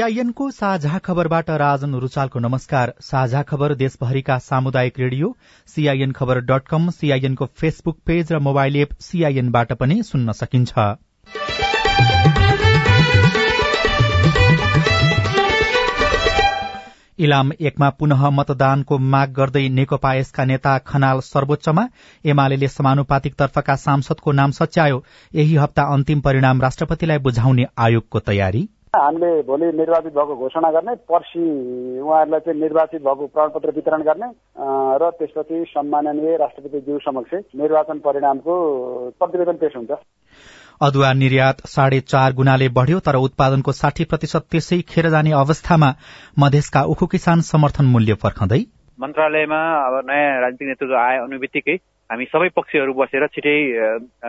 सीआईएनको साझा खबरबाट राजन रुचालको नमस्कार। साझा खबर देशभरिका सामुदायिक radio CIN Khabar dot com सीआईएनको फेसबुक पेज र मोबाइल एप सीआईएनबाट पनि सुन्न सकिन्छ। इलाम एकमा पुनः मतदानको माग गर्दै नेकपा यसका नेता खनाल सर्वोच्चमा एमाले समानुपातिक तर्फका सांसदको नाम सच्यायो। यही हप्ता अन्तिम परिणाम राष्ट्रपतिलाई बुझाउने आयोगको तयारी। हामीले भोलि निर्वाचित भएको घोषणा गर्ने पर्सि उहाँहरूलाई चाहिँ निर्वाचित भएको प्रमाणपत्र वितरण गर्ने र त्यसपछि सम्माननीय राष्ट्रपतिज्यू समक्ष निर्वाचन परिणामको प्रतिवेदन पेश हुन्छ। अदुवा निर्यात साढे चार गुणाले बढ़्यो तर उत्पादनको साठी प्रतिशत त्यसै खेर जाने अवस्थामा मधेसका उखु किसान समर्थन मूल्य फर्खँदै मन्त्रालयमा अब नयाँ राजनीतिक नेतृत्व आए अनुबित्तिकै हामी सबै पक्षहरू बसेर छिटै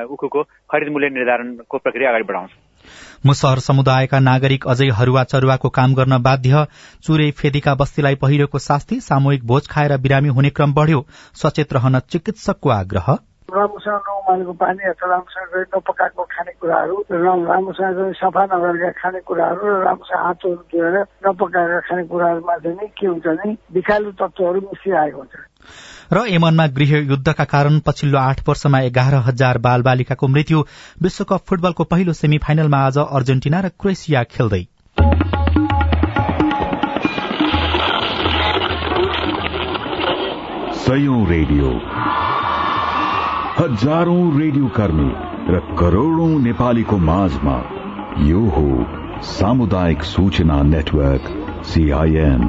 उखुको खरिद मूल्य निर्धारणको प्रक्रिया अगाडि बढाउँछौँ। मुसहर समुदायका नागरिक अझै हरुवा चरुवाको काम गर्न बाध्य। चुरे फेदीका बस्तीलाई पहिरोको शास्ति सामूहिक भोज खाएर बिरामी हुने क्रम बढ़्यो। सचेत रहन चिकित्सकको आग्रह। राम्रोसँग नउमालेको पानी अथवा राम्रोसँग नपकाएको खानेकुराहरू राम्रोसँग सफा नगरेका खानेकुराहरू र राम्रोसँग हातहरू धोएर नपकाएका खानेकुराहरूमा चाहिँ के हुन्छ भने विषालु तत्वहरू मिसिआएको हुन्छ। र यमनमा गृह युद्धका कारण पछिल्लो आठ वर्षमा एघार हजार बाल बालिकाको मृत्यु विश्वकप फुटबलको पहिलो सेमी फाइनलमा आज अर्जेन्टिना र क्रोएसिया खेल्दै। रेडियो। हजारौं रेडियो कर्मी र करोड़ौं नेपालीको माझमा यो हो सामुदायिक सूचना नेटवर्क सीआईएन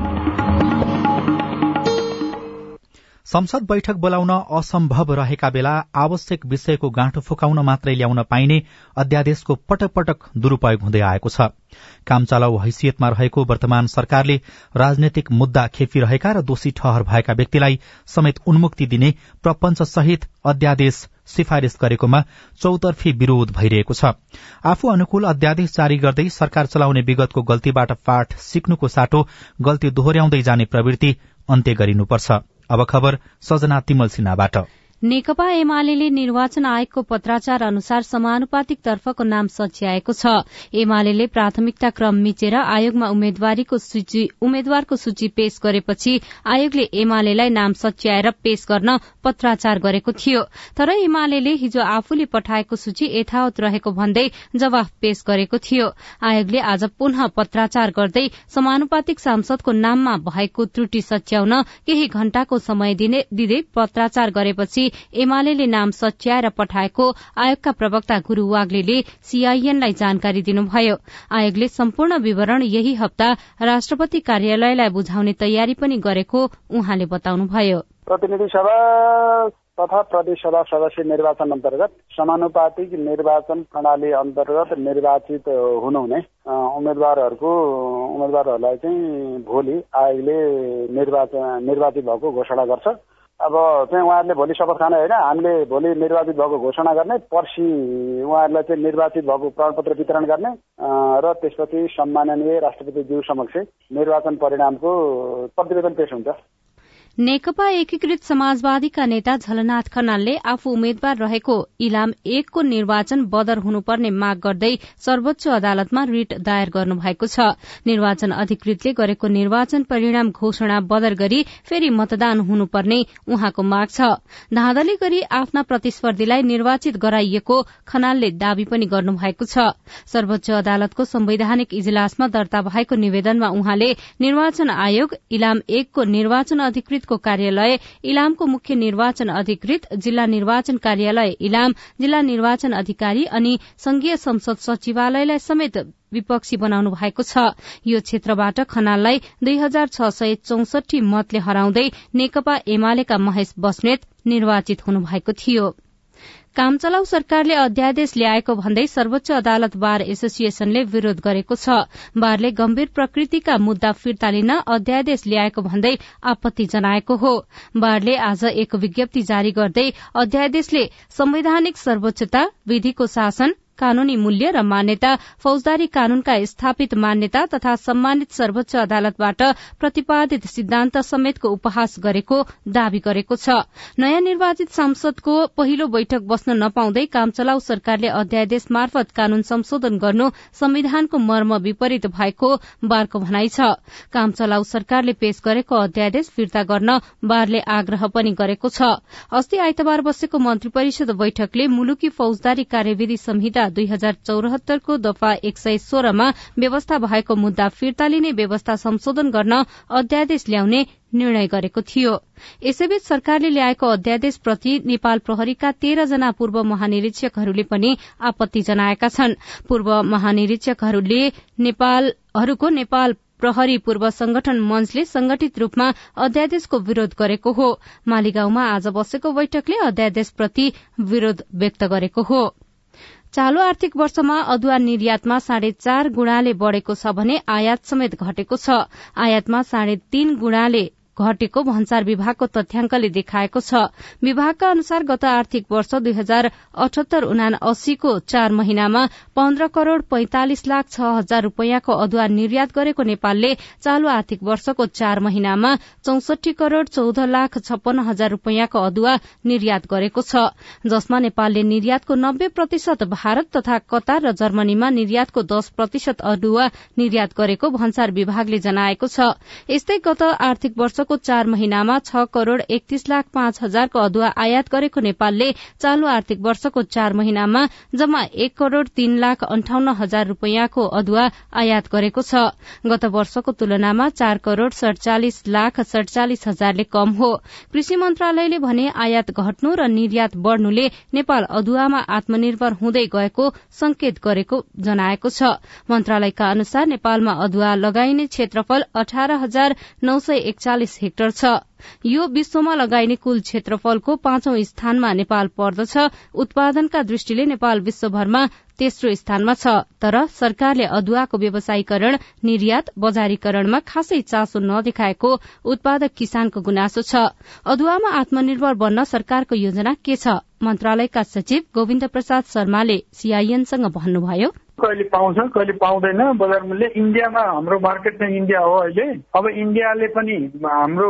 संसद बैठक बोलाउन असम्भव रहेका बेला आवश्यक विषयको गाँठो फुकाउन मात्रै ल्याउन पाइने अध्यादेशको पटक पटक दुरूपयोग हुँदै आएको छ। काम चलाउ हैसियतमा रहेको वर्तमान सरकारले राजनैतिक मुद्दा खेपिरहेका र दोषी ठहर भएका व्यक्तिलाई समेत उन्मुक्ति दिने प्रपञ्च सहित अध्यादेश सिफारिश गरेकोमा चौतर्फी विरोध भइरहेको छ। आफू अनुकूल अध्यादेश जारी गर्दै सरकार चलाउने विगतको गल्तीबाट पाठ सिक्नुको साटो गल्ती दोहोर्याउँदै जाने प्रवृत्ति अन्त्य गरिनुपर्छ। अब खबर सजना तिमल सिन्हाबाट। नेकपा एमाले निर्वाचन आयोगको पत्राचार अनुसार समानुपातिक तर्फको नाम सच्याएको छ। एमाले प्राथमिकता क्रम मिचेर आयोगमा उम्मेद्वारको सूची पेश गरेपछि आयोगले एमालेलाई नाम सच्याएर पेश गर्न पत्राचार गरेको थियो। तर एमाले हिजो आफूले पठाएको सूची यथावत रहेको भन्दै जवाफ पेश गरेको थियो। आयोगले आज पुनः पत्राचार गर्दै समानुपातिक सांसदको नाममा भएको त्रुटि सच्याउन केही घण्टाको समय दिँदै पत्राचार गरेपछि एमाले नाम सच्याएर पठाएको आयोगका प्रवक्ता गुरू वाग्ले सीआईएनलाई जानकारी दिनुभयो। आयोगले सम्पूर्ण विवरण यही हप्ता राष्ट्रपति कार्यालयलाई बुझाउने तयारी पनि गरेको उहाँले बताउनुभयो। प्रतिनिधि सभा तथा प्रदेश सभा सदस्य निर्वाचन अन्तर्गत समानुपातिक निर्वाचन प्रणाली अन्तर्गत निर्वाचित हुनुहुने उम्मेद्वारहरूको उम्मेद्वारहरूलाई चाहिँ भोलि आयोगले निर्वाचन निर्वाचित भएको घोषणा गर्छ। अब चाहिँ उहाँहरूले भोलि शपथ खाने होइन हामीले भोलि निर्वाचित भएको घोषणा गर्ने पर्सि उहाँहरूलाई चाहिँ निर्वाचित भएको प्रमाणपत्र वितरण गर्ने र त्यसपछि सम्माननीय राष्ट्रपतिज्यू समक्ष निर्वाचन परिणामको प्रतिवेदन पेश हुन्छ। नेकपा एकीकृत समाजवादीका नेता झलनाथ खनालले आफू उम्मेद्वार रहेको इलाम एकको निर्वाचन बदर हुनुपर्ने माग गर्दै सर्वोच्च अदालतमा रिट दायर गर्नुभएको छ। निर्वाचन अधिकृतले गरेको निर्वाचन परिणाम घोषणा बदर गरी फेरि मतदान हुनुपर्ने उहाँको माग छ। धाँधली गरी आफ्ना प्रतिस्पर्धीलाई निर्वाचित गराइएको खनालले दावी पनि गर्नुभएको छ। सर्वोच्च अदालतको संवैधानिक इजलासमा दर्ता भएको निवेदनमा उहाँले निर्वाचन आयोग इलाम एकको निर्वाचन अधिकृत सहितको कार्यालय इलामको मुख्य निर्वाचन अधिकृत जिल्ला निर्वाचन कार्यालय इलाम जिल्ला निर्वाचन अधिकारी अनि संघीय संसद सचिवालयलाई समेत विपक्षी बनाउनु भएको छ। यो क्षेत्रबाट खनाललाई दुई हजार छ सय चौसठी मतले हराउँदै नेकपा एमालेका महेश बस्नेत निर्वाचित हुनुभएको थियो। कामचलाउ सरकारले अध्यादेश ल्याएको भन्दै सर्वोच्च अदालत बार एसोसिएशनले विरोध गरेको छ। बारले गम्भीर प्रकृतिका मुद्दा फिर्ता लिन अध्यादेश ल्याएको भन्दै आपत्ति जनाएको हो। बारले आज एक विज्ञप्ति जारी गर्दै अध्यादेशले संवैधानिक सर्वोच्चता विधिको शासन कानूनी मूल्य र मान्यता फौजदारी कानूनका स्थापित मान्यता तथा सम्मानित सर्वोच्च अदालतबाट प्रतिपादित सिद्धान्त समेतको उपहास गरेको दावी गरेको छ। नयाँ निर्वाचित सांसदको पहिलो बैठक बस्न नपाउँदै कामचलाउ सरकारले अध्यादेश मार्फत कानून संशोधन गर्नु संविधानको मर्म विपरीत भएको बारको भनाइ छ। कामचलाउ सरकारले पेश गरेको अध्यादेश फिर्ता गर्न बारले आग्रह पनि गरेको छ। अस्ति आइतबार बसेको मन्त्री परिषद बैठकले मुलुकी फौजदारी कार्यविधि संहिता दुई हजार चौरात्तरको दफा एक सय सोह्रमा व्यवस्था भएको मुद्दा फिर्ता लिने व्यवस्था संशोधन गर्न अध्यादेश ल्याउने निर्णय गरेको थियो। यसैबीच सरकारले ल्याएको अध्यादेशप्रति नेपाल प्रहरीका तेह्र जना पूर्व महानिरीक्षकहरूले पनि आपत्ति जनाएका छन्। पूर्व महानिरीक्षकहरूले नेपालहरूको नेपाल प्रहरी पूर्व संगठन मंचले संगठित रूपमा अध्यादेशको विरोध गरेको हो। मालीगाउँमा आज बसेको बैठकले अध्यादेशप्रति विरोध व्यक्त गरेको हो। चालू आर्थिक वर्षमा अदुवा निर्यातमा साढे चार गुणाले बढ़ेको छ भने आयात समेत घटेको छ। आयातमा साढे तीन गुणाले घटेको भन्सार विभागको तथ्याङ्कले देखाएको छ। विभागका अनुसार गत आर्थिक वर्ष दुई हजार अठहत्तर उना अस्सीको चार महिनामा पन्ध्र करोड़ पैंतालिस लाख छ हजार रूपियाँको अदुवा निर्यात गरेको नेपालले चालू आर्थिक वर्षको चार महिनामा चौसठी करोड़ चौध लाख छप्पन्न हजार रूपियाँको अदुवा निर्यात गरेको छ। जसमा नेपालले निर्यातको नब्बे प्रतिशत भारत तथा कतार र जर्मनीमा निर्यातको दश प्रतिशत अदुवा निर्यात गरेको भन्सार विभागले जनाएको छ। यस्तै गत आर्थिक वर्ष वर्षको चार महिनामा छ करोड़ एकतीस लाख पाँच हजारको अदुवा आयात गरेको नेपालले चालू आर्थिक वर्षको चार महिनामा जम्मा एक करोड़ तीन लाख अन्ठाउन्न हजार रूपियाँको अदुवा आयात गरेको छ। गत वर्षको तुलनामा चार करोड़ सड़चालिस लाख सड़चालिस हजारले कम हो। कृषि मन्त्रालयले भने आयात घट्नु र निर्यात बढ़नुले नेपाल अदुवामा आत्मनिर्भर हुँदै गएको संकेत गरेको जनाएको छ। मन्त्रालयका अनुसार नेपालमा अदुवा लगाइने क्षेत्रफल अठार हजार नौ सय एकचालिस हेक्टर छ। यो विश्वमा लगाइने कुल क्षेत्रफलको पाँचौं स्थानमा नेपाल पर्दछ। उत्पादनका दृष्टिले नेपाल विश्वभरमा तेस्रो स्थानमा छ। तर सरकारले अदुवाको व्यवसायीकरण निर्यात बजारीकरणमा खासै चासो नदेखाएको उत्पादक किसानको गुनासो छ। अदुवामा आत्मनिर्भर बन्न सरकारको योजना के छ? मन्त्रालयका सचिव गोविन्द प्रसाद शर्माले सीआईएनसँग भन्नुभयो। कहिले पाउँछ कहिले पाउँदैन। बजार मूल्य इन्डियामा हाम्रो मार्केट चाहिँ इन्डिया हो अहिले। अब इन्डियाले पनि हाम्रो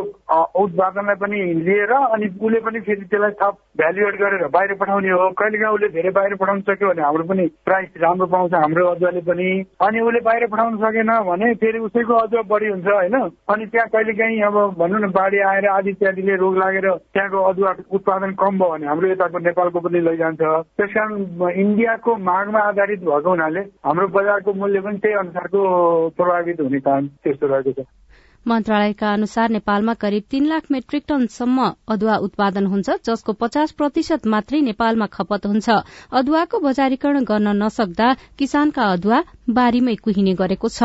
उत्पादनलाई पनि लिएर अनि उसले पनि फेरि त्यसलाई थप भ्यालु एड गरेर बाहिर पठाउने हो। कहिलेकाहीँ उसले धेरै बाहिर पठाउन सक्यो भने हाम्रो पनि प्राइस राम्रो पाउँछ हाम्रो अदुवाले पनि। अनि उसले बाहिर पठाउन सकेन भने फेरि उसैको अदुवा बढी हुन्छ होइन? अनि त्यहाँ कहिलेकाहीँ अब भनौँ न बाढी आएर आदि इत्यादिले रोग लागेर त्यहाँको अदुवा उत्पादन कम भयो भने हाम्रो यताको नेपालको पनि लैजान्छ। त्यस कारण इन्डियाको मागमा आधारित भएको हुनाले हाम्रो बजारको मूल्य पनि त्यही अनुसारको प्रभावित हुने कारण त्यस्तो रहेको छ। मन्त्रालयका अनुसार नेपालमा करिब तीन लाख मेट्रिक टनसम्म अदुवा उत्पादन हुन्छ जसको पचास प्रतिशत मात्रै नेपालमा खपत हुन्छ। अदुवाको बजारीकरण गर्न नसक्दा किसानका अदुवा बारीमै कुहिने गरेको छ।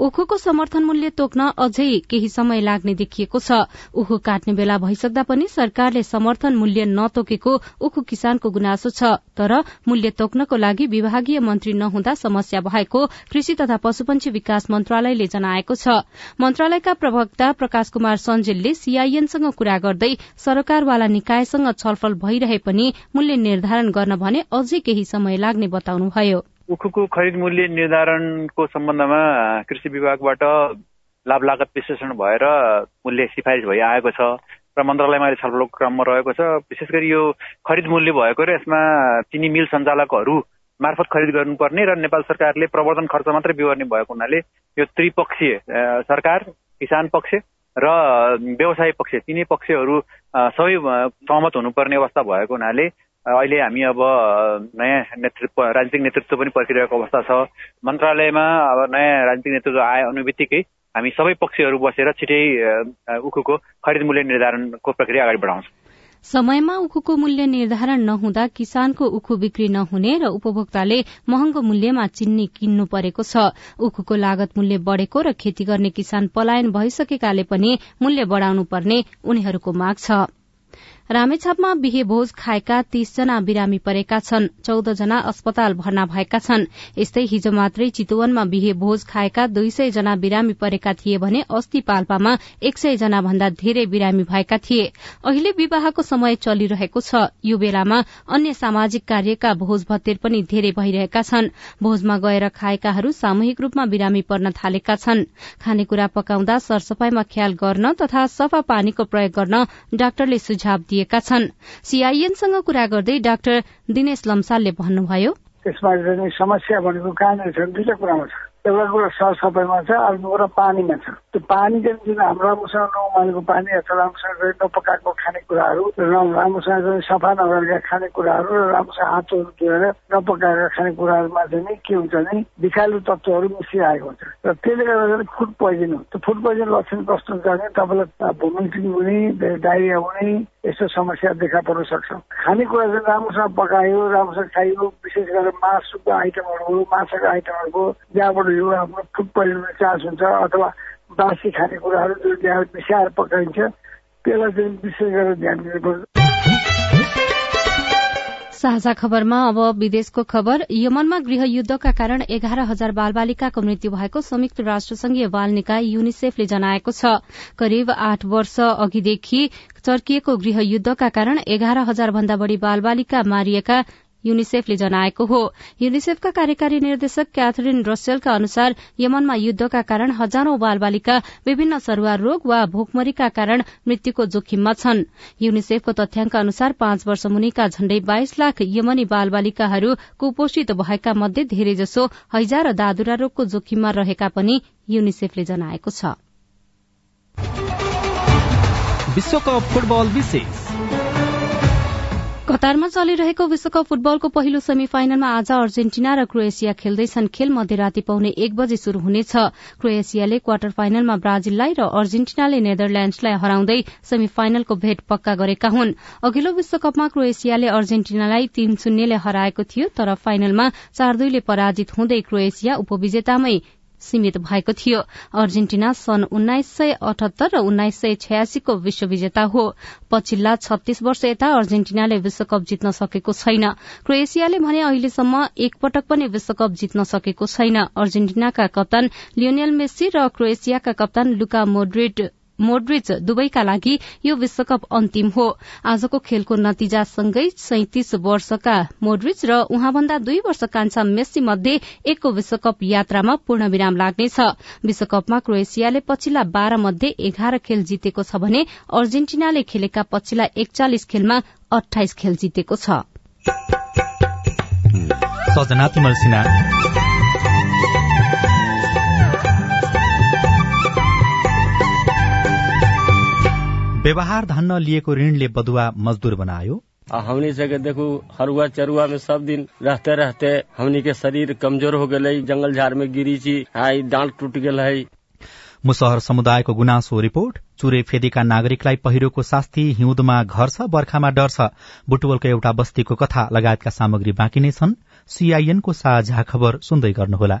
उखुको समर्थन मूल्य तोक्न अझै केही समय लाग्ने देखिएको छ। उखु काट्ने बेला भइसक्दा पनि सरकारले समर्थन मूल्य नतोकेको उखु किसानको गुनासो छ। तर मूल्य तोक्नको लागि विभागीय मन्त्री नहुँदा समस्या भएको कृषि तथा पशुपन्छी विकास मन्त्रालयले जनाएको छ। मन्त्रालयका प्रवक्ता प्रकाश कुमार सञ्जेलले सीआईएनसँग कुरा गर्दै सरकारवाला निकायसँग छलफल भइरहे पनि मूल्य निर्धारण गर्न भने अझै केही समय लाग्ने बताउनुभयो। उखुको खरिद मूल्य निर्धारणको सम्बन्धमा कृषि विभागबाट लाभ लागत विश्लेषण भएर मूल्य सिफारिस भइ आएको छ। र मन्त्रालयमा अहिले छलफलको क्रममा रहेको छ। विशेष गरी यो खरिद मूल्य भएको र यसमा चिनी मिल सञ्चालकहरू मार्फत खरिद गर्नुपर्ने र नेपाल सरकारले प्रवर्धन खर्च मात्रै बिहोर्ने भएको हुनाले यो त्रिपक्षीय सरकार किसान पक्ष र व्यवसाय पक्ष तिनै पक्षहरू सबै सहमत हुनुपर्ने अवस्था भएको हुनाले अहिले हामी अब नयाँ नेतृत्व राजनीतिक नेतृत्व पनि पर्खिरहेको अवस्था छ। मन्त्रालयमा अब नयाँ राजनीतिक नेतृत्व आए अनुबित्तिकै हामी सबै पक्षहरू बसेर छिटै उखुको खरिद मूल्य निर्धारणको प्रक्रिया अगाडि बढाउँछौँ। समयमा उखुको मूल्य निर्धारण नहुँदा किसानको उखु बिक्री नहुने र उपभोक्ताले महँगो मूल्यमा चिन्नी किन्नु परेको छ। उखुको लागत मूल्य बढ़ेको र खेती गर्ने किसान पलायन भइसकेकाले पनि मूल्य बढ़ाउनु पर्ने उनीहरूको माग छ। रामेछापमा बिहे भोज खाएका तीसजना बिरामी परेका छन्। चौध जना अस्पताल भर्ना भएका छन्। यस्तै हिजो मात्रै चितुवनमा बिहे भोज खाएका दुई सय जना बिरामी परेका थिए भने अस्ति पाल्पामा एक सय जना भन्दा धेरै बिरामी भएका थिए। अहिले विवाहको समय चलिरहेको छ। यो बेलामा अन्य सामाजिक कार्यका भोज भत्तेर पनि धेरै भइरहेका छन्। भोजमा गएर खाएकाहरू सामूहिक रूपमा बिरामी पर्न थालेका छन्। खानेकुरा पकाउँदा सरसफाईमा ख्याल गर्न तथा सफा पानीको प्रयोग गर्न डाक्टरले सुझाव दिए। दिएका छन्। सीआईएनसँग कुरा गर्दै डाक्टर दिनेश लम्सालले भन्नुभयो त्यसमा समस्या भनेको कहाँनिर छ दुईटा कुरामा छ। एउटा कुरा सरसफाइमा छ अर्को कुरा पानीमा छ. त्यो पानी चाहिँ जुन हाम्रो राम्रोसँग नउमालेको पानी अथवा राम्रोसँग नपकाएको खानेकुराहरू राम्रोसँग सफा नगरेका खानेकुराहरू र राम्रोसँग हातहरू धोएर नपकाएका खानेकुराहरूमा चाहिँ नि के हुन्छ भने विषालु तत्त्वहरू मिसिआएको हुन्छ। र त्यसले गर्दा चाहिँ फुड पोइजन हो। त्यो फुड पोइजन लक्षण कस्तो हुन्छ भने तपाईँलाई भोमिटिङ हुने डाइरिया हुने यस्तो समस्या देखा पर्न सक्छ। खानेकुरा चाहिँ राम्रोसँग पकायो राम्रोसँग खाइयो विशेष गरेर मासुको आइटमहरू माछाको आइटमहरूको जहाँबाट यो फुड पोइजनको चान्स हुन्छ अथवा बासी खानेकुराहरू जुन त्यहाँ मिसाएर पकाइन्छ त्यसलाई चाहिँ विशेष गरेर ध्यान दिनुपर्छ। साझा खबरमा अब विदेशको खबर यमनमा गृहयुद्धका कारण एघार हजार बालबालिकाको मृत्यु भएको संयुक्त राष्ट्र संघीय बाल निकाय युनिसेफले जनाएको छ। करिब आठ वर्ष अघिदेखि चर्किएको गृहयुद्धका कारण एघार हजार भन्दा बढ़ी बालबालिका मारिएका युनिसेफले जनाएको हो। युनिसेफका कार्यकारी निर्देशक क्याथरिन रसेलका अनुसार यमनमा युद्धका कारण हजारौं बालबालिका विभिन्न सरूवा रोग वा भोकमरीका कारण मृत्युको जोखिममा छन्। युनिसेफको तथ्याङ्क अनुसार पाँच वर्ष मुनिका झण्डै बाइस लाख यमनी बालबालिकाहरू कुपोषित भएका मध्ये धेरैजसो हैजा र दादुरा रोगको जोखिममा रहेका पनि युनिसेफले जनाएको छ। विश्वकप फुटबल विशेष। कतारमा चलिरहेको विश्वकप फुटबलको पहिलो सेमी फाइनलमा आज अर्जेन्टिना र क्रोएसिया खेल्दैछन्। खेल मध्यराती पाउने एक बजे शुरू हुनेछ। क्रोएसियाले क्वार्टर फाइनलमा ब्राजिललाई र अर्जेन्टिनाले नेदरल्याण्डसलाई हराउँदै सेमी फाइनलको भेट पक्का गरेका हुन्। अघिल्लो विश्वकपमा क्रोएसियाले अर्जेन्टिनालाई तीन शून्यले हराएको थियो तर फाइनलमा चार दुईले पराजित हुँदै क्रोएसिया उपविजेतामै सीमित भएको थियो। अर्जेन्टिना सन् उन्नाइस सय अठहत्तर र उन्नाइस सय छयासीको विश्व विजेता हो। पछिल्ला छत्तीस वर्ष यता अर्जेन्टिनाले विश्वकप जित्न सकेको छैन। क्रोएसियाले भने अहिलेसम्म एकपटक पनि विश्वकप जित्न सकेको छैन। अर्जेन्टिनाका कप्तान लियोनेल मेस्सी र क्रोएसियाका कप्तान लुका मोड्रिड मोड्रिच दुवैका लागि यो विश्वकप अन्तिम हो। आजको खेलको नतिजासँगै सैतिस वर्षका मोड्रिच र उहाँभन्दा दुई वर्ष कान्छा मेस्सी मध्ये एकको विश्वकप यात्रामा पूर्ण विराम लाग्नेछ। विश्वकपमा क्रोएसियाले पछिल्ला बाह्र मध्ये एघार खेल जितेको छ भने अर्जेन्टिनाले खेलेका पछिल्ला एकचालिस खेलमा अठाइस खेल जितेको छ। व्यवहार धन्न लिएको ऋणले बदुवा मजदूर बनायो। हमनी से देखू हरुआ चरुआ में सब दिन रहते रहते हमनी के शरीर कमजोर हो गए जंगल झाड़ में गिरी छी आई डांट टूट गल है। मुसहर समुदायको गुनासो रिपोर्ट चुरे फेदीका नागरिकलाई पहिरोको शास्ति हिउँदमा घर छ बर्खामा डर छ। बुटवलको एउटा बस्तीको कथा लगायतका सामग्री बाँकी नै छन्। सीआईएनको साझा खबर सुन्दै गर्नुहोला।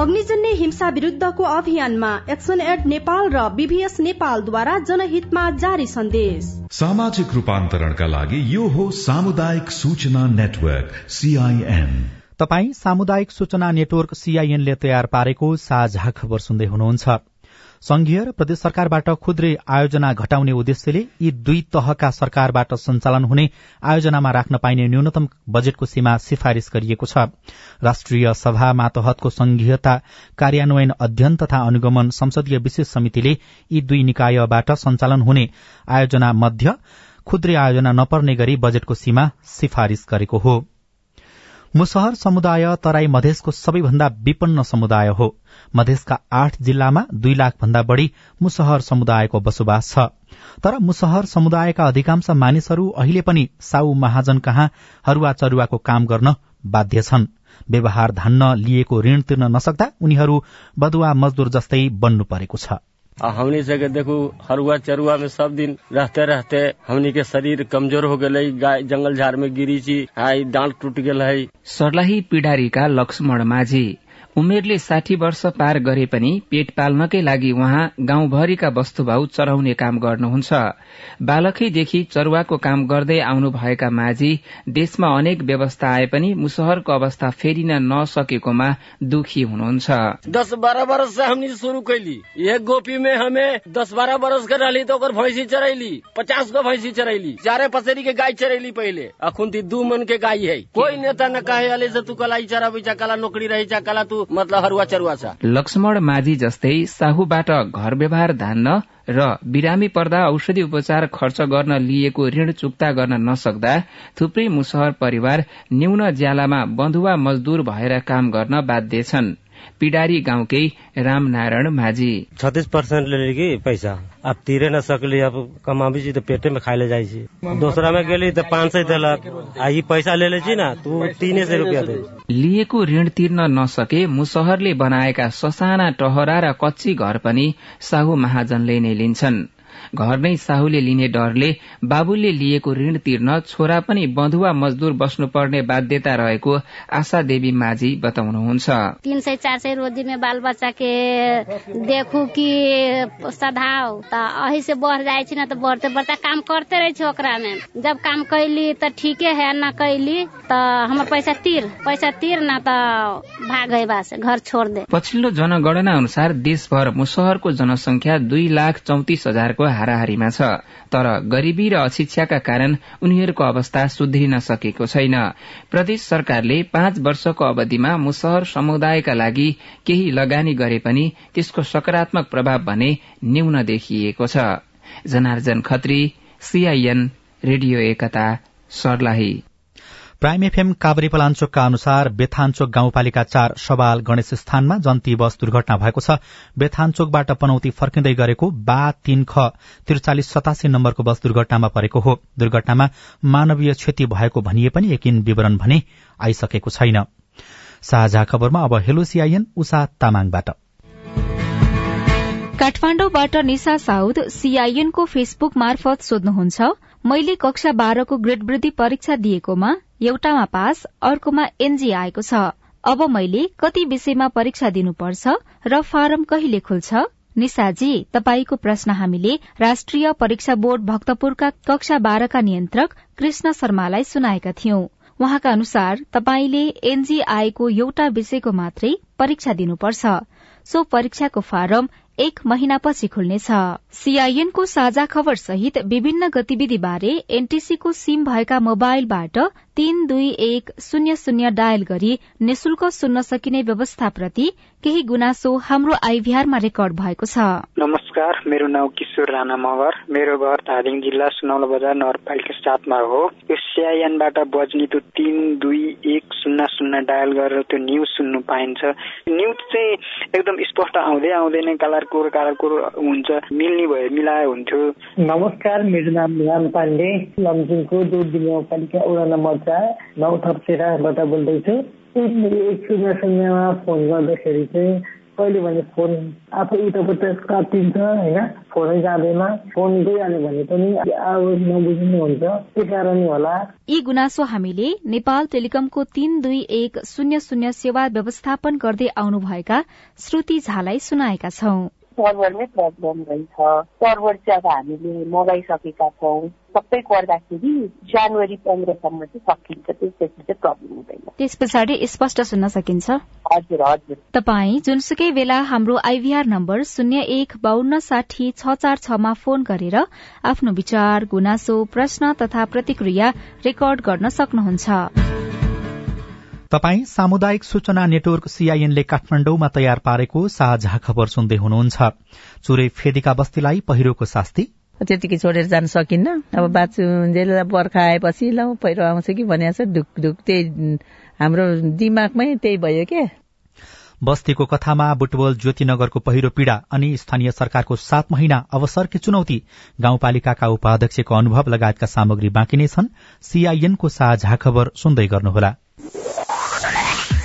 अग्निजन्य हिंसा विरूद्धको अभियानमा एक्सन एड नेपाल र बीभीएस नेपालद्वारा जनहितमा जारी सन्देश। सामाजिक रूपान्तरणका लागि यो हो सामुदायिक सूचना नेटवर्क सीआईएन तपाई सामुदायिक सूचना नेटवर्क सीआईएनले तयार पारेको साझा खबर सुन्दै हुनुहुन्छ। संघीय र प्रदेश सरकारबाट खुद्रे आयोजना घटाउने उद्देश्यले यी दुई तहका सरकारबाट सञ्चालन हुने आयोजनामा राख्न पाइने न्यूनतम बजेटको सीमा सिफारिश गरिएको छ। राष्ट्रिय सभा मातहतको संघीयता कार्यान्वयन अध्ययन तथा अनुगमन संसदीय विशेष समितिले यी दुई निकायबाट सञ्चालन हुने आयोजना मध्य खुद्रे आयोजना नपर्ने गरी बजेटको सीमा सिफारिश गरेको हो। मुसहर समुदाय तराई मधेसको सबैभन्दा विपन्न समुदाय हो। मधेसका आठ जिल्लामा दुई लाख भन्दा बढ़ी मुसहर समुदायको बसोबास छ। तर मुसहर समुदायका अधिकांश मानिसहरू अहिले पनि साउ महाजन कहाँ हरुवा चरुवाको काम गर्न बाध्य छन्। व्यवहार धान्न लिएको ऋण तिर्न नसक्दा उनीहरू बदुवा मजदूर जस्तै बन्नु परेको छ। हमनी से देखू हरुआ चरुआ में सब दिन रहते रहते हमनी के शरीर कमजोर हो गए गाय जंगल झाड़ में गिरी छी आई डांट टूट गए है। सर्लाही पिडारीका लक्ष्मण माझी। उमेरले साठी वर्ष पार गरे पनि पेट पाल्नकै लागि उहाँ गाउँभरिका वस्तुभाउ चढ़ाउने काम गर्नुहुन्छ। बालकैदेखि चरुवाको काम गर्दै आउनुभएका माझी देशमा अनेक व्यवस्था आए पनि मुसहरको अवस्था फेरिन नसकेकोमा दुखी हुनुहुन्छ। दस बारह वर्ष से हमने शुरू कैली। ये गोपी हमें दस बारह वर्ष के रहली तो भैंसी चरैली पचास गो भैंसी चरैली चारे पसेरी के गाय चरैली पहले। अखुन दू के है। कोई नेता न कहे अले से तू कला कला तू मतलब हरुवा चरुवा छ। लक्ष्मण माझी जस्तै साहुबाट घर व्यवहार धान्न र बिरामी पर्दा औषधि उपचार खर्च गर्न लिएको ऋण चुक्ता गर्न नसक्दा थुप्रै मुसहर परिवार न्यून ज्यालामा बन्धुवा मजदूर भएर काम गर्न बाध्य छन्। पिडारी गाउँकै रामनारायण माझी। छत्तीस परसेंट ले ली पैसा। अब तीरे न सकली अब कमाबी छी तो पेटे में छी दोसरा में गेली तो पाँच सय देलक आ यी पैसा ले ले छी ना तू तीन सय रुपियाँ दे। लिएको ऋण तिर्न नसके मुसहरले बनाएका ससाना टहरा र कच्ची घर पनि साहु महाजनले नै लिन्छन्। घर नै साहुले लिने डरले बाबुले लिएको ऋण तिर्न छोरा पनि बधुवा मजदूर बस्नुपर्ने बाध्यता रहेको आशा देवी माझी बताउनुहुन्छ। तीन सय चार सय रोजी में बाल बच्चा के देखू कि सधाओ त अही से बढ़ जाए न त बढ़ते बढ़ते काम करते रहे छी ओकरा में जब काम कैली त ठीके है न कैली त हमर पैसा तिर पैसा तिर न त भाग गए से घर छोड़ दे। पछिल्लो जनगणना अनुसार देशभर मुसहरको जनसंख्या दुई लाख चौतिस हजारको हाराहारीमा छ। तर गरीबी र अशिक्षाका कारण उनीहरूको अवस्था सुध्रिन सकेको छैन। प्रदेश सरकारले पाँच वर्षको अवधिमा मुसहर समुदायका लागि केही लगानी गरे पनि त्यसको सकारात्मक प्रभाव भने न्यून देखिएको छ। Janarjan Khatri CIN radio Ekta Sarlahi. Prime FM Kavre पलाञ्चोकका अनुसार बेथानचोक गाउँपालिका चार सवाल गणेश स्थानमा जन्ती बस दुर्घटना भएको छ। बेथानचोकबाट पनौती फर्किँदै गरेको बा तीन ख त्रिचालिस सतासी नम्बरको बस दुर्घटनामा परेको हो। दुर्घटनामा मानवीय क्षति भएको भनिए पनि यकिन विवरण भने आइसकेको छैन। साझा खबरमा अब हेलो सीआईएन उषा तामाङबाट। काठमाण्डुबाट निशा साउद सीआईएनको फेसबुक मार्फत सोध्नुहुन्छ मैले कक्षा बाह्रको ग्रेड वृद्धि परीक्षा दिएकोमा एउटामा पास अर्कोमा एनजी आएको छ। अब मैले कति विषयमा परीक्षा दिनुपर्छ र फारम कहिले खुल्छ? निशाजी तपाईँको प्रश्न हामीले राष्ट्रिय परीक्षा बोर्ड भक्तपुरका कक्षा बाह्रका नियन्त्रक कृष्ण शर्मालाई सुनाएका थियौं। उहाँका अनुसार तपाईँले एनजी आएको एउटा विषयको मात्रै परीक्षा दिनुपर्छ। सो परीक्षाको फारम एक महिनापछि खुल्नेछ। सीआईएनको साझा खबर सहित विभिन्न गतिविधि बारे एनटीसीको सिम भएका मोबाइलबाट तीन दुई एक शून्य शून्य डायल गरी निशुल्क सुन्न सकिने व्यवस्थाप्रति केही गुनासो हाम्रो आइभीआरमा रेकर्ड भएको छ। नमस्कार मेरो नाउँ किशोर राणा मगर। मेरो घर धादिङ जिल्ला सुनौला बजार नगरपालिका सातमा हो। यो सिआइएनबाट बज्ने त्यो तिन दुई एक शून्य शून्य डायल गरेर त्यो न्युज सुन्नु पाइन्छ। न्युज चाहिँ एकदम स्पष्ट आउँदै आउँदैन कालारकोर कालारकोर हुन्छ मिल्ने भए मिलाए हुन्थ्यो। नमस्कार मेरो नाम राम पाण्डे लमजुङको दुर्दी गाउँपालिका वडा नम्बर चार नौ थप्सेराबाट बोल्दैछु। एक शून्य शून्यमा फोन गर्दाखेरि चाहिँ कहिले भने फोन आफै उतापट्टि काटिन्छ होइन? फोनै जाँदैन फोन गइहाल्यो भने पनि आवाज नबुझ्नु हुन्छ त्यही कारणले होला। यी गुनासो हामीले नेपाल टेलिकमको तीन दुई एक शून्य शून्य सेवा व्यवस्थापन गर्दै आउनुभएका श्रुति झालाई सुनाएका छौं। सर्भरमै प्रब्लम रहेछ। सर्भर चाहिँ अब हामीले मगाइसकेका छौँ। सबै गर्दाखेरि जनवरी पन्ध्रसम्म चाहिँ सकिन्छ। त्यसपछि चाहिँ प्रब्लम हुँदैन। त्यस पछाडि स्पष्ट सुन्न सकिन्छ। हजुर हजुर। तपाई जुनसुकै बेला हाम्रो आइभीआर नम्बर शून्य एक बान्न साठी छ चार छमा फोन गरेर आफ्नो विचार गुनासो प्रश्न तथा प्रतिक्रिया रेकर्ड गर्न सक्नुहुन्छ। तपाई सामुदायिक सूचना नेटवर्क सीआईएनले काठमाडौँमा तयार पारेको साझा खबर सुन्दै हुनुहुन्छ। चुरे फेदिका बस्तीलाई पहिरोको शास्ति। त्यतिकै छोडेर जान सकिन्न। अब बाछु बर्खा आएपछि ल पहिरो आउँछ कि भनेको छ ढुक ढुक त्यही हाम्रो दिमागमै त्यही भयो के? बस्तीको कथामा बुटवल ज्योतिनगरको पहिरो पीड़ा अनि स्थानीय सरकारको सात महिना अवसरकी चुनौती? गाउँपालिकाका उपाध्यक्षको अनुभव लगायतका सामग्री बाँकी नै छन्। सीआईएनको साझा खबर सुन्दै गर्नुहोला।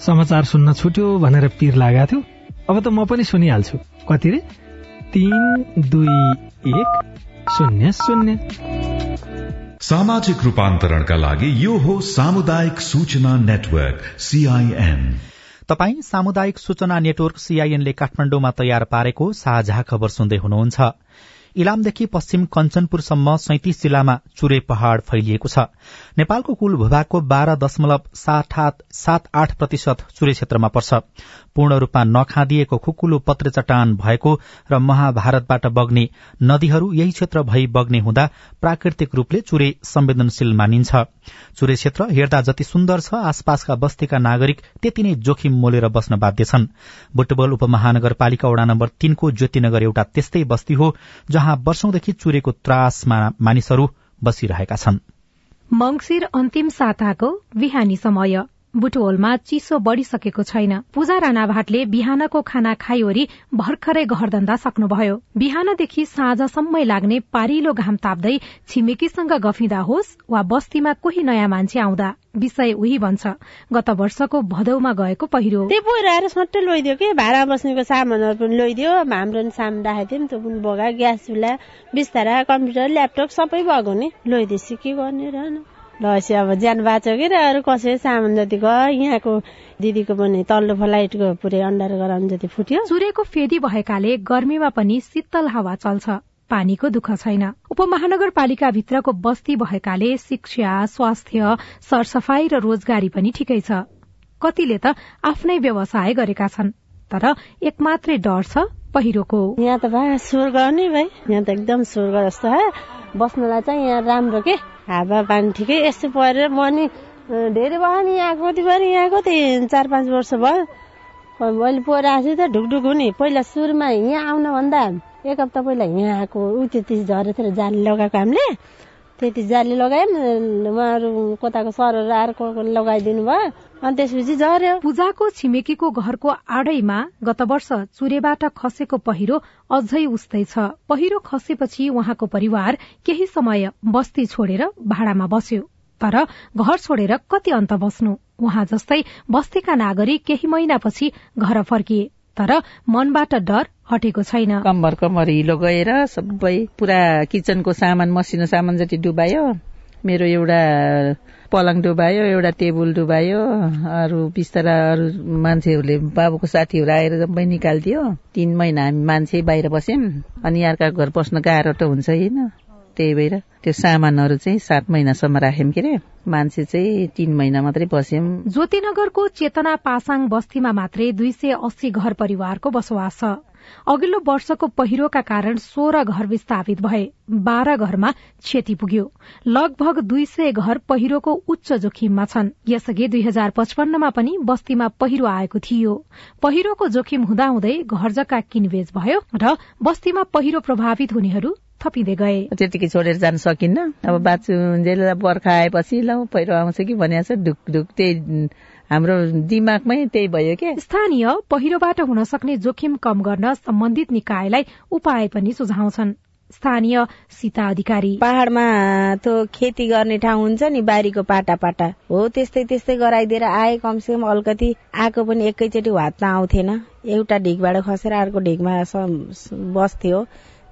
समाचार सुन्न छुट्यो भनेर पिर लागेको थियो। अब त म पनि सुनिहाल्छु। कति रे? तीन दुई एक शून्य शून्य। सामाजिक रूपान्तरणका लागि यो हो सामुदायिक सूचना नेटवर्क सीआईएन तपाई सामुदायिक सूचना नेटवर्क सीआईएनले काठमाडौँमा तयार पारेको साझा खबर सुन्दै हुनुहुन्छ। इलामदेखि पश्चिम कञ्चनपुरसम्म सैतिस जिल्लामा चुरे पहाड़ फैलिएको छ। नेपालको कुल भूभागको बाह्र दशमलव सात आठ प्रतिशत चुरे क्षेत्रमा पर्छ। पूर्ण रूपमा नखादिएको खुकुलो पत्रे चट्टान भएको र महाभारतबाट बग्ने नदीहरू यही क्षेत्र भई बग्ने हुँदा प्राकृतिक रूपले चुरे संवेदनशील मानिन्छ। चुरे क्षेत्र हेर्दा जति सुन्दर छ आसपासका बस्तीका नागरिक त्यति नै जोखिम मोलेर बस्न बाध्य छन्। बुटबल उपमहानगरपालिका वडा नम्बर तीनको ज्योतिनगर एउटा त्यस्तै बस्ती हो जहाँ वर्षौंदेखि चुरेको त्रासमा मानिसहरू बसिरहेका छन्। मंगिर अन्तिम साताको बिहानी समय। बुटवलमा चिसो बढ़िसकेको छैन। पूजा राणा भाटले बिहानको खाना खाइवरी भर्खरै घरधन्दा सक्नुभयो। बिहानदेखि साँझसम्मै लाग्ने पारिलो घाम ताप्दै छिमेकीसँग गफिँदा होस् वा बस्तीमा कोही नयाँ मान्छे आउँदा विषय उही भन्छ गत वर्षको भदौमा गएको पहिरो। लैदियो कि? भाडा बस्नेको सामानहरू पनि लैदियो। हाम्रो सामान राखेको थियौँ त्यो पनि बगा ग्यास चुल्हा बिस्तारा कम्प्युटर ल्यापटप सबै भएको नि लैदिएपछि के गर्ने र लसी अब ज्यान बाँच्यो कि अरू कसै सामान जति गयो यहाँको दिदीको पनि तल्लो फ्लाइटको पुरै अन्डर गराउनु जति फुट्यो। सूर्यको फेदी भएकाले गर्मीमा पनि शीतल हावा चल्छ। पानीको दुःख छैन। उपमहानगरपालिका भित्रको बस्ती भएकाले शिक्षा स्वास्थ्य सरसफाई र रोजगारी पनि ठिकै छ। कतिले त आफ्नै व्यवसाय गरेका छन्। तर एक मात्रै डर छ पहिरोको। यहाँ त स्वर्ग नै भाइ। यहाँ त एकदम स्वर्ग जस्तो है बस्नलाई चाहिँ यहाँ राम्रो के? हावा पानी ठिकै यस्तो परेर म नि धेरै भयो नि यहाँ कति भयो यहाँको त्यही चार पाँच वर्ष भयो। अहिले पोहोर आएको त ढुकढुक हुने। पहिला सुरुमा यहाँ आउनुभन्दा एक हप्ता पहिला यहाँ आएको ऊ त्यति झरेर जाली लगाएको हामीले। त्यति जाली लगायौँ उहाँहरू कताको सरहरू आएर लगाइदिनु भयो। अनि त्यसपछि झर्यो पूजाको छिमेकीको घरको आडैमा गत वर्ष चुरेबाट खसेको पहिरो अझै उस्तै छ। पहिरो खसेपछि उहाँको परिवार केही समय बस्ती छोडेर भाडामा बस्यो तर घर छोडेर कति अन्त बस्नु? उहाँ जस्तै बस्तीका नागरिक केही महिनापछि घर फर्किए। तर मनबाट डर हटेको छैन। कम्बर कम्बर हिलो गएर सबै पुरा किचनको सामान मसिनो सामान जति डुबायो मेरो एउटा पलङ डुबायो एउटा टेबल डुबायो अरू बिस्तारा अरू मान्छेहरूले बाबुको साथीहरू आएर सबै निकालिदियो। तीन महिना हामी मान्छे बाहिर बस्यौँ अनि अर्का घर बस्न गाह्रो त हुन्छ होइन? त्यही भएर त्यो सामानहरू चाहिँ सात महिनासम्म राख्यौँ के अरे मान्छे चाहिँ तीन महिना मात्रै बस्यौँ। ज्योतिनगरको चेतना पासाङ बस्तीमा मात्रै दुई सय अस्सी घर परिवारको बसोबास छ। अघिल्लो वर्षको पहिरोका कारण सोह्र घर विस्थापित भए बाह्र घरमा क्षति पुग्यो। लगभग दुई सय घर पहिरोको उच्च जोखिममा छन्। यसअघि दुई हजार पचपन्नमा पनि बस्तीमा पहिरो आएको थियो। पहिरोको जोखिम हुँदाहुँदै घर जग्गा किनबेच भयो र बस्तीमा पहिरो प्रभावित हुनेहरू थपिँदै गए। त्यतिकै छोडेर जान सकिन्न। अब बाँचुन्जेल बर्खा आएपछि ल पहिरो आउँछ कि छ ढुक ढुक त्यही हाम्रो दिमागमै त्यही भयो के? स्थानीय पहिरोबाट हुन सक्ने जोखिम कम गर्न सम्बन्धित निकायलाई उपाय पनि सुझाउँछन्। स्थानीय सीता अधिकारी। पहाड़मा त्यो खेती गर्ने ठाउँ हुन्छ नि बारीको पाटा पाटा हो त्यस्तै त्यस्तै गराइदिएर आए कमसे कम अलिकति आएको पनि एकैचोटि हातमा आउँथेन। एउटा ढिकबाट खसेर अर्को ढिकमा बस्थ्यो।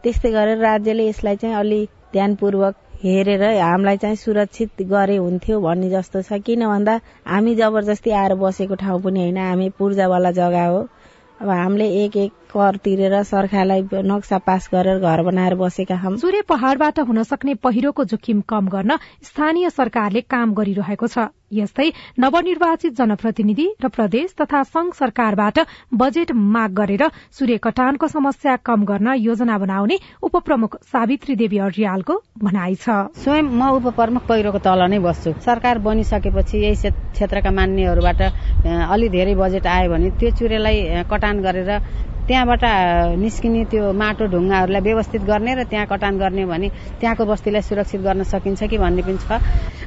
त्यस्तै गरेर राज्यले यसलाई चाहिँ अलि ध्यानपूर्वक हेरेर हामीलाई चाहिँ सुरक्षित गरे हुन्थ्यो भन्ने जस्तो छ। किन भन्दा हामी जबरजस्ती आएर बसेको ठाउँ पनि होइन हामी पूर्जावाला जग्गा हो। अब हामीले एक एक कर तिरेर सरकारलाई नक्सा पास गरेर घर बनाएर बसेका छौँ सूर्य पहाड़बाट हुन सक्ने पहिरोको जोखिम कम गर्न स्थानीय सरकारले काम गरिरहेको छ। यस्तै नवनिर्वाचित जनप्रतिनिधि र प्रदेश तथा संघ सरकारबाट बजेट माग गरेर सूर्य कटानको समस्या कम गर्न योजना बनाउने उपप्रमुख सावित्री देवी अर्यालको भनाइ छ। स्वयं म उपप्रमुख पहिरोको तल नै बस्छु। सरकार बनिसकेपछि यही क्षेत्रका मान्यहरूबाट अलि धेरै बजेट आयो भने त्यो चुरेलाई कटान गरेर त्यहाँबाट निस्किने त्यो माटो ढुङ्गाहरूलाई व्यवस्थित गर्ने र त्यहाँ कटान गर्ने भने त्यहाँको बस्तीलाई सुरक्षित गर्न सकिन्छ कि भन्ने पनि छ।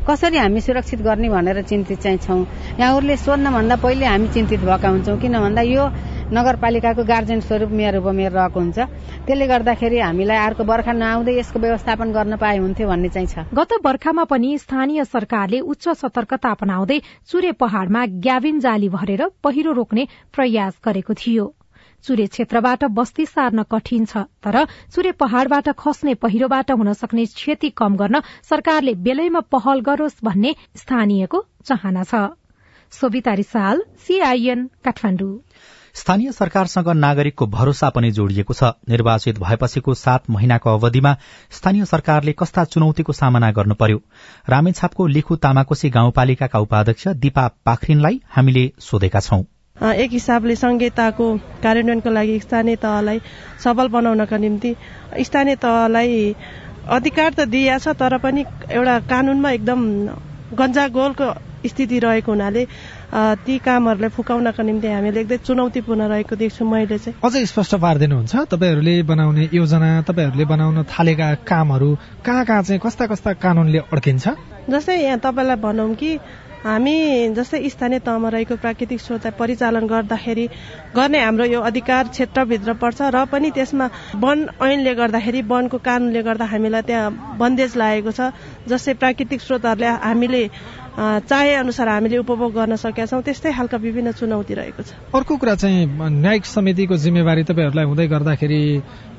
कसरी हामी सुरक्षित गर्ने भनेर चिन्तित चाहिँ छौँ। यहाँहरूले सोध्नभन्दा पहिले हामी चिन्तित भएका हुन्छौँ किन भन्दा यो नगरपालिकाको गार्जेन स्वरूप मेयर उपमेयर रहेको हुन्छ। त्यसले गर्दाखेरि हामीलाई अर्को बर्खा नआउँदै यसको व्यवस्थापन गर्न पाए हुन्थ्यो भन्ने चाहिँ छ। गत बर्खामा पनि स्थानीय सरकारले उच्च सतर्कता अपनाउँदै चुरे पहाड़मा ग्याबिन जाली भरेर पहिरो रोक्ने प्रयास गरेको थियो। चुरे क्षेत्रबाट बस्ती सार्न कठिन छ तर चुरे पहाड़बाट खस्ने पहिरोबाट हुन सक्ने क्षति कम गर्न सरकारले बेलैमा पहल गरोस् भन्ने स्थानीयको चाहना छ। स्थानीय सरकारसँग नागरिकको भरोसा पनि जोडिएको छ। निर्वाचित भएपछिको सात महिनाको अवधिमा स्थानीय सरकारले कस्ता चुनौतीको सामना गर्नु पर्यो। रामेछापको लिखु तामाकोशी गाउँपालिकाका उपाध्यक्ष दिपा पाखरिनलाई हामीले सोधेका छौं। एक हिसाबले संहिताको कार्यान्वयनको लागि स्थानीय तहलाई सबल बनाउनका निम्ति स्थानीय तहलाई अधिकार त दिइएको छ तर पनि एउटा कानूनमा एकदम गन्जागोलको स्थिति रहेको हुनाले ती कामहरूलाई फुकाउनका निम्ति हामीले एकदमै चुनौतीपूर्ण रहेको देख्छु मैले चाहिँ। अझै स्पष्ट पारिदिनुहुन्छ? तपाईँहरूले बनाउने योजना तपाईँहरूले बनाउन थालेका कामहरू कहाँ कहाँ चाहिँ कस्ता कस्ता कानूनले अड्किन्छ? जस्तै यहाँ तपाईँलाई भनौँ कि हामी जस्तै स्थानीय तहमा रहेको प्राकृतिक स्रोतलाई परिचालन गर्दाखेरि गर्ने हाम्रो यो अधिकार क्षेत्रभित्र पर्छ र पनि त्यसमा वन ऐनले गर्दाखेरि वनको कानुनले गर्दा हामीलाई त्यहाँ बन्देज लागेको छ। जस्तै प्राकृतिक स्रोतहरूले हामीले चाहे अनुसार हामीले उपभोग गर्न सकेका छौँ त्यस्तै खालका विभिन्न चुनौती रहेको छ। अर्को कुरा चाहिँ न्यायिक समितिको जिम्मेवारी तपाईँहरूलाई हुँदै गर्दाखेरि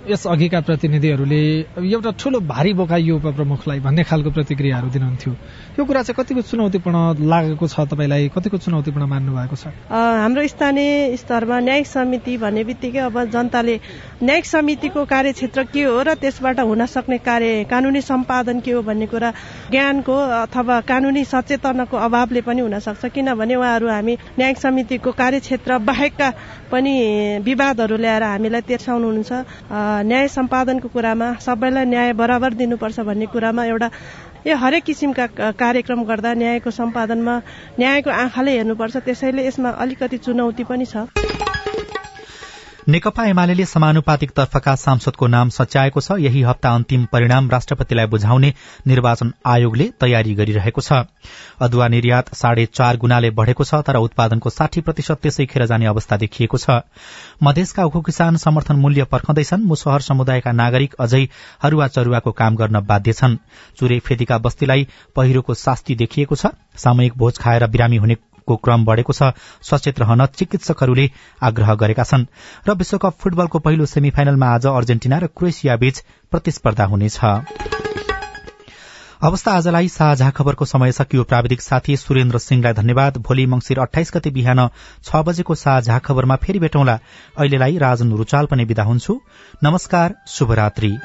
यस अघिका प्रतिनिधिहरूले एउटा ठुलो भारी बोकाइयो उपप्रमुखलाई भन्ने खालको प्रतिक्रियाहरू दिनुहुन्थ्यो। यो कुरा चाहिँ कतिको चुनौतीपूर्ण लागेको छ तपाईँलाई? कतिको चुनौतीपूर्ण मान्नु भएको छ? हाम्रो स्थानीय स्तरमा न्यायिक समिति भन्ने बित्तिकै अब जनताले न्यायिक समितिको कार्यक्षेत्र के हो र त्यसबाट हुन सक्ने कार्य कानुनी सम्पादन के हो भन्ने कुरा ज्ञानको अथवा कानुनी सचेतनाको अभावले पनि हुन सक्छ किनभने उहाँहरू हामी न्यायिक समितिको कार्यक्षेत्र बाहेकका पनि विवादहरू ल्याएर हामीलाई तेर्साउनुहुन्छ। न्याय सम्पादनको कुरामा सबैलाई न्याय बराबर दिनुपर्छ भन्ने कुरामा एउटा यो हरेक किसिमका कार्यक्रम गर्दा न्यायको सम्पादनमा न्यायको आँखाले हेर्नुपर्छ। त्यसैले यसमा अलिकति चुनौती पनि छ। नेकपा एमाले समानुपातिक तर्फका सांसदको नाम सच्याएको छ। यही हप्ता अन्तिम परिणाम राष्ट्रपतिलाई बुझाउने निर्वाचन आयोगले तयारी गरिरहेको छ। अदुवा निर्यात साढे चार गुणाले बढ़ेको छ तर उत्पादनको साठी प्रतिशत त्यसै खेर जाने अवस्था देखिएको छ। मधेसका उखु किसान समर्थन मूल्य पर्खदैछन्। मुसहर समुदायका नागरिक अझै हरुवा चरुवाको काम गर्न बाध्य छन्। चुरे फेदीका बस्तीलाई पहिरोको शास्ति देखिएको छ। सामूहिक भोज खाएर बिरामी हुने को क्रम बढ़ेको छ। सचेत रहन चिकित्सकहरूले आग्रह गरेका छन्। र विश्वकप फुटबलको पहिलो सेमी फाइनलमा आज अर्जेन्टिना र क्रोएसिया बीच प्रतिस्पर्धा हुनेछ। अवस्था आजलाई साझा खबरको समय सकियो। प्राविधिक साथी सुरेन्द्र सिंहलाई धन्यवाद। भोलि मंगिर अठाइस गते बिहान छ बजेको साझा खबरमा फेरि भेटौँला। अहिलेलाई राजन रुचाल पनि विदा हुन्छु। नमस्कार शुभरात्री।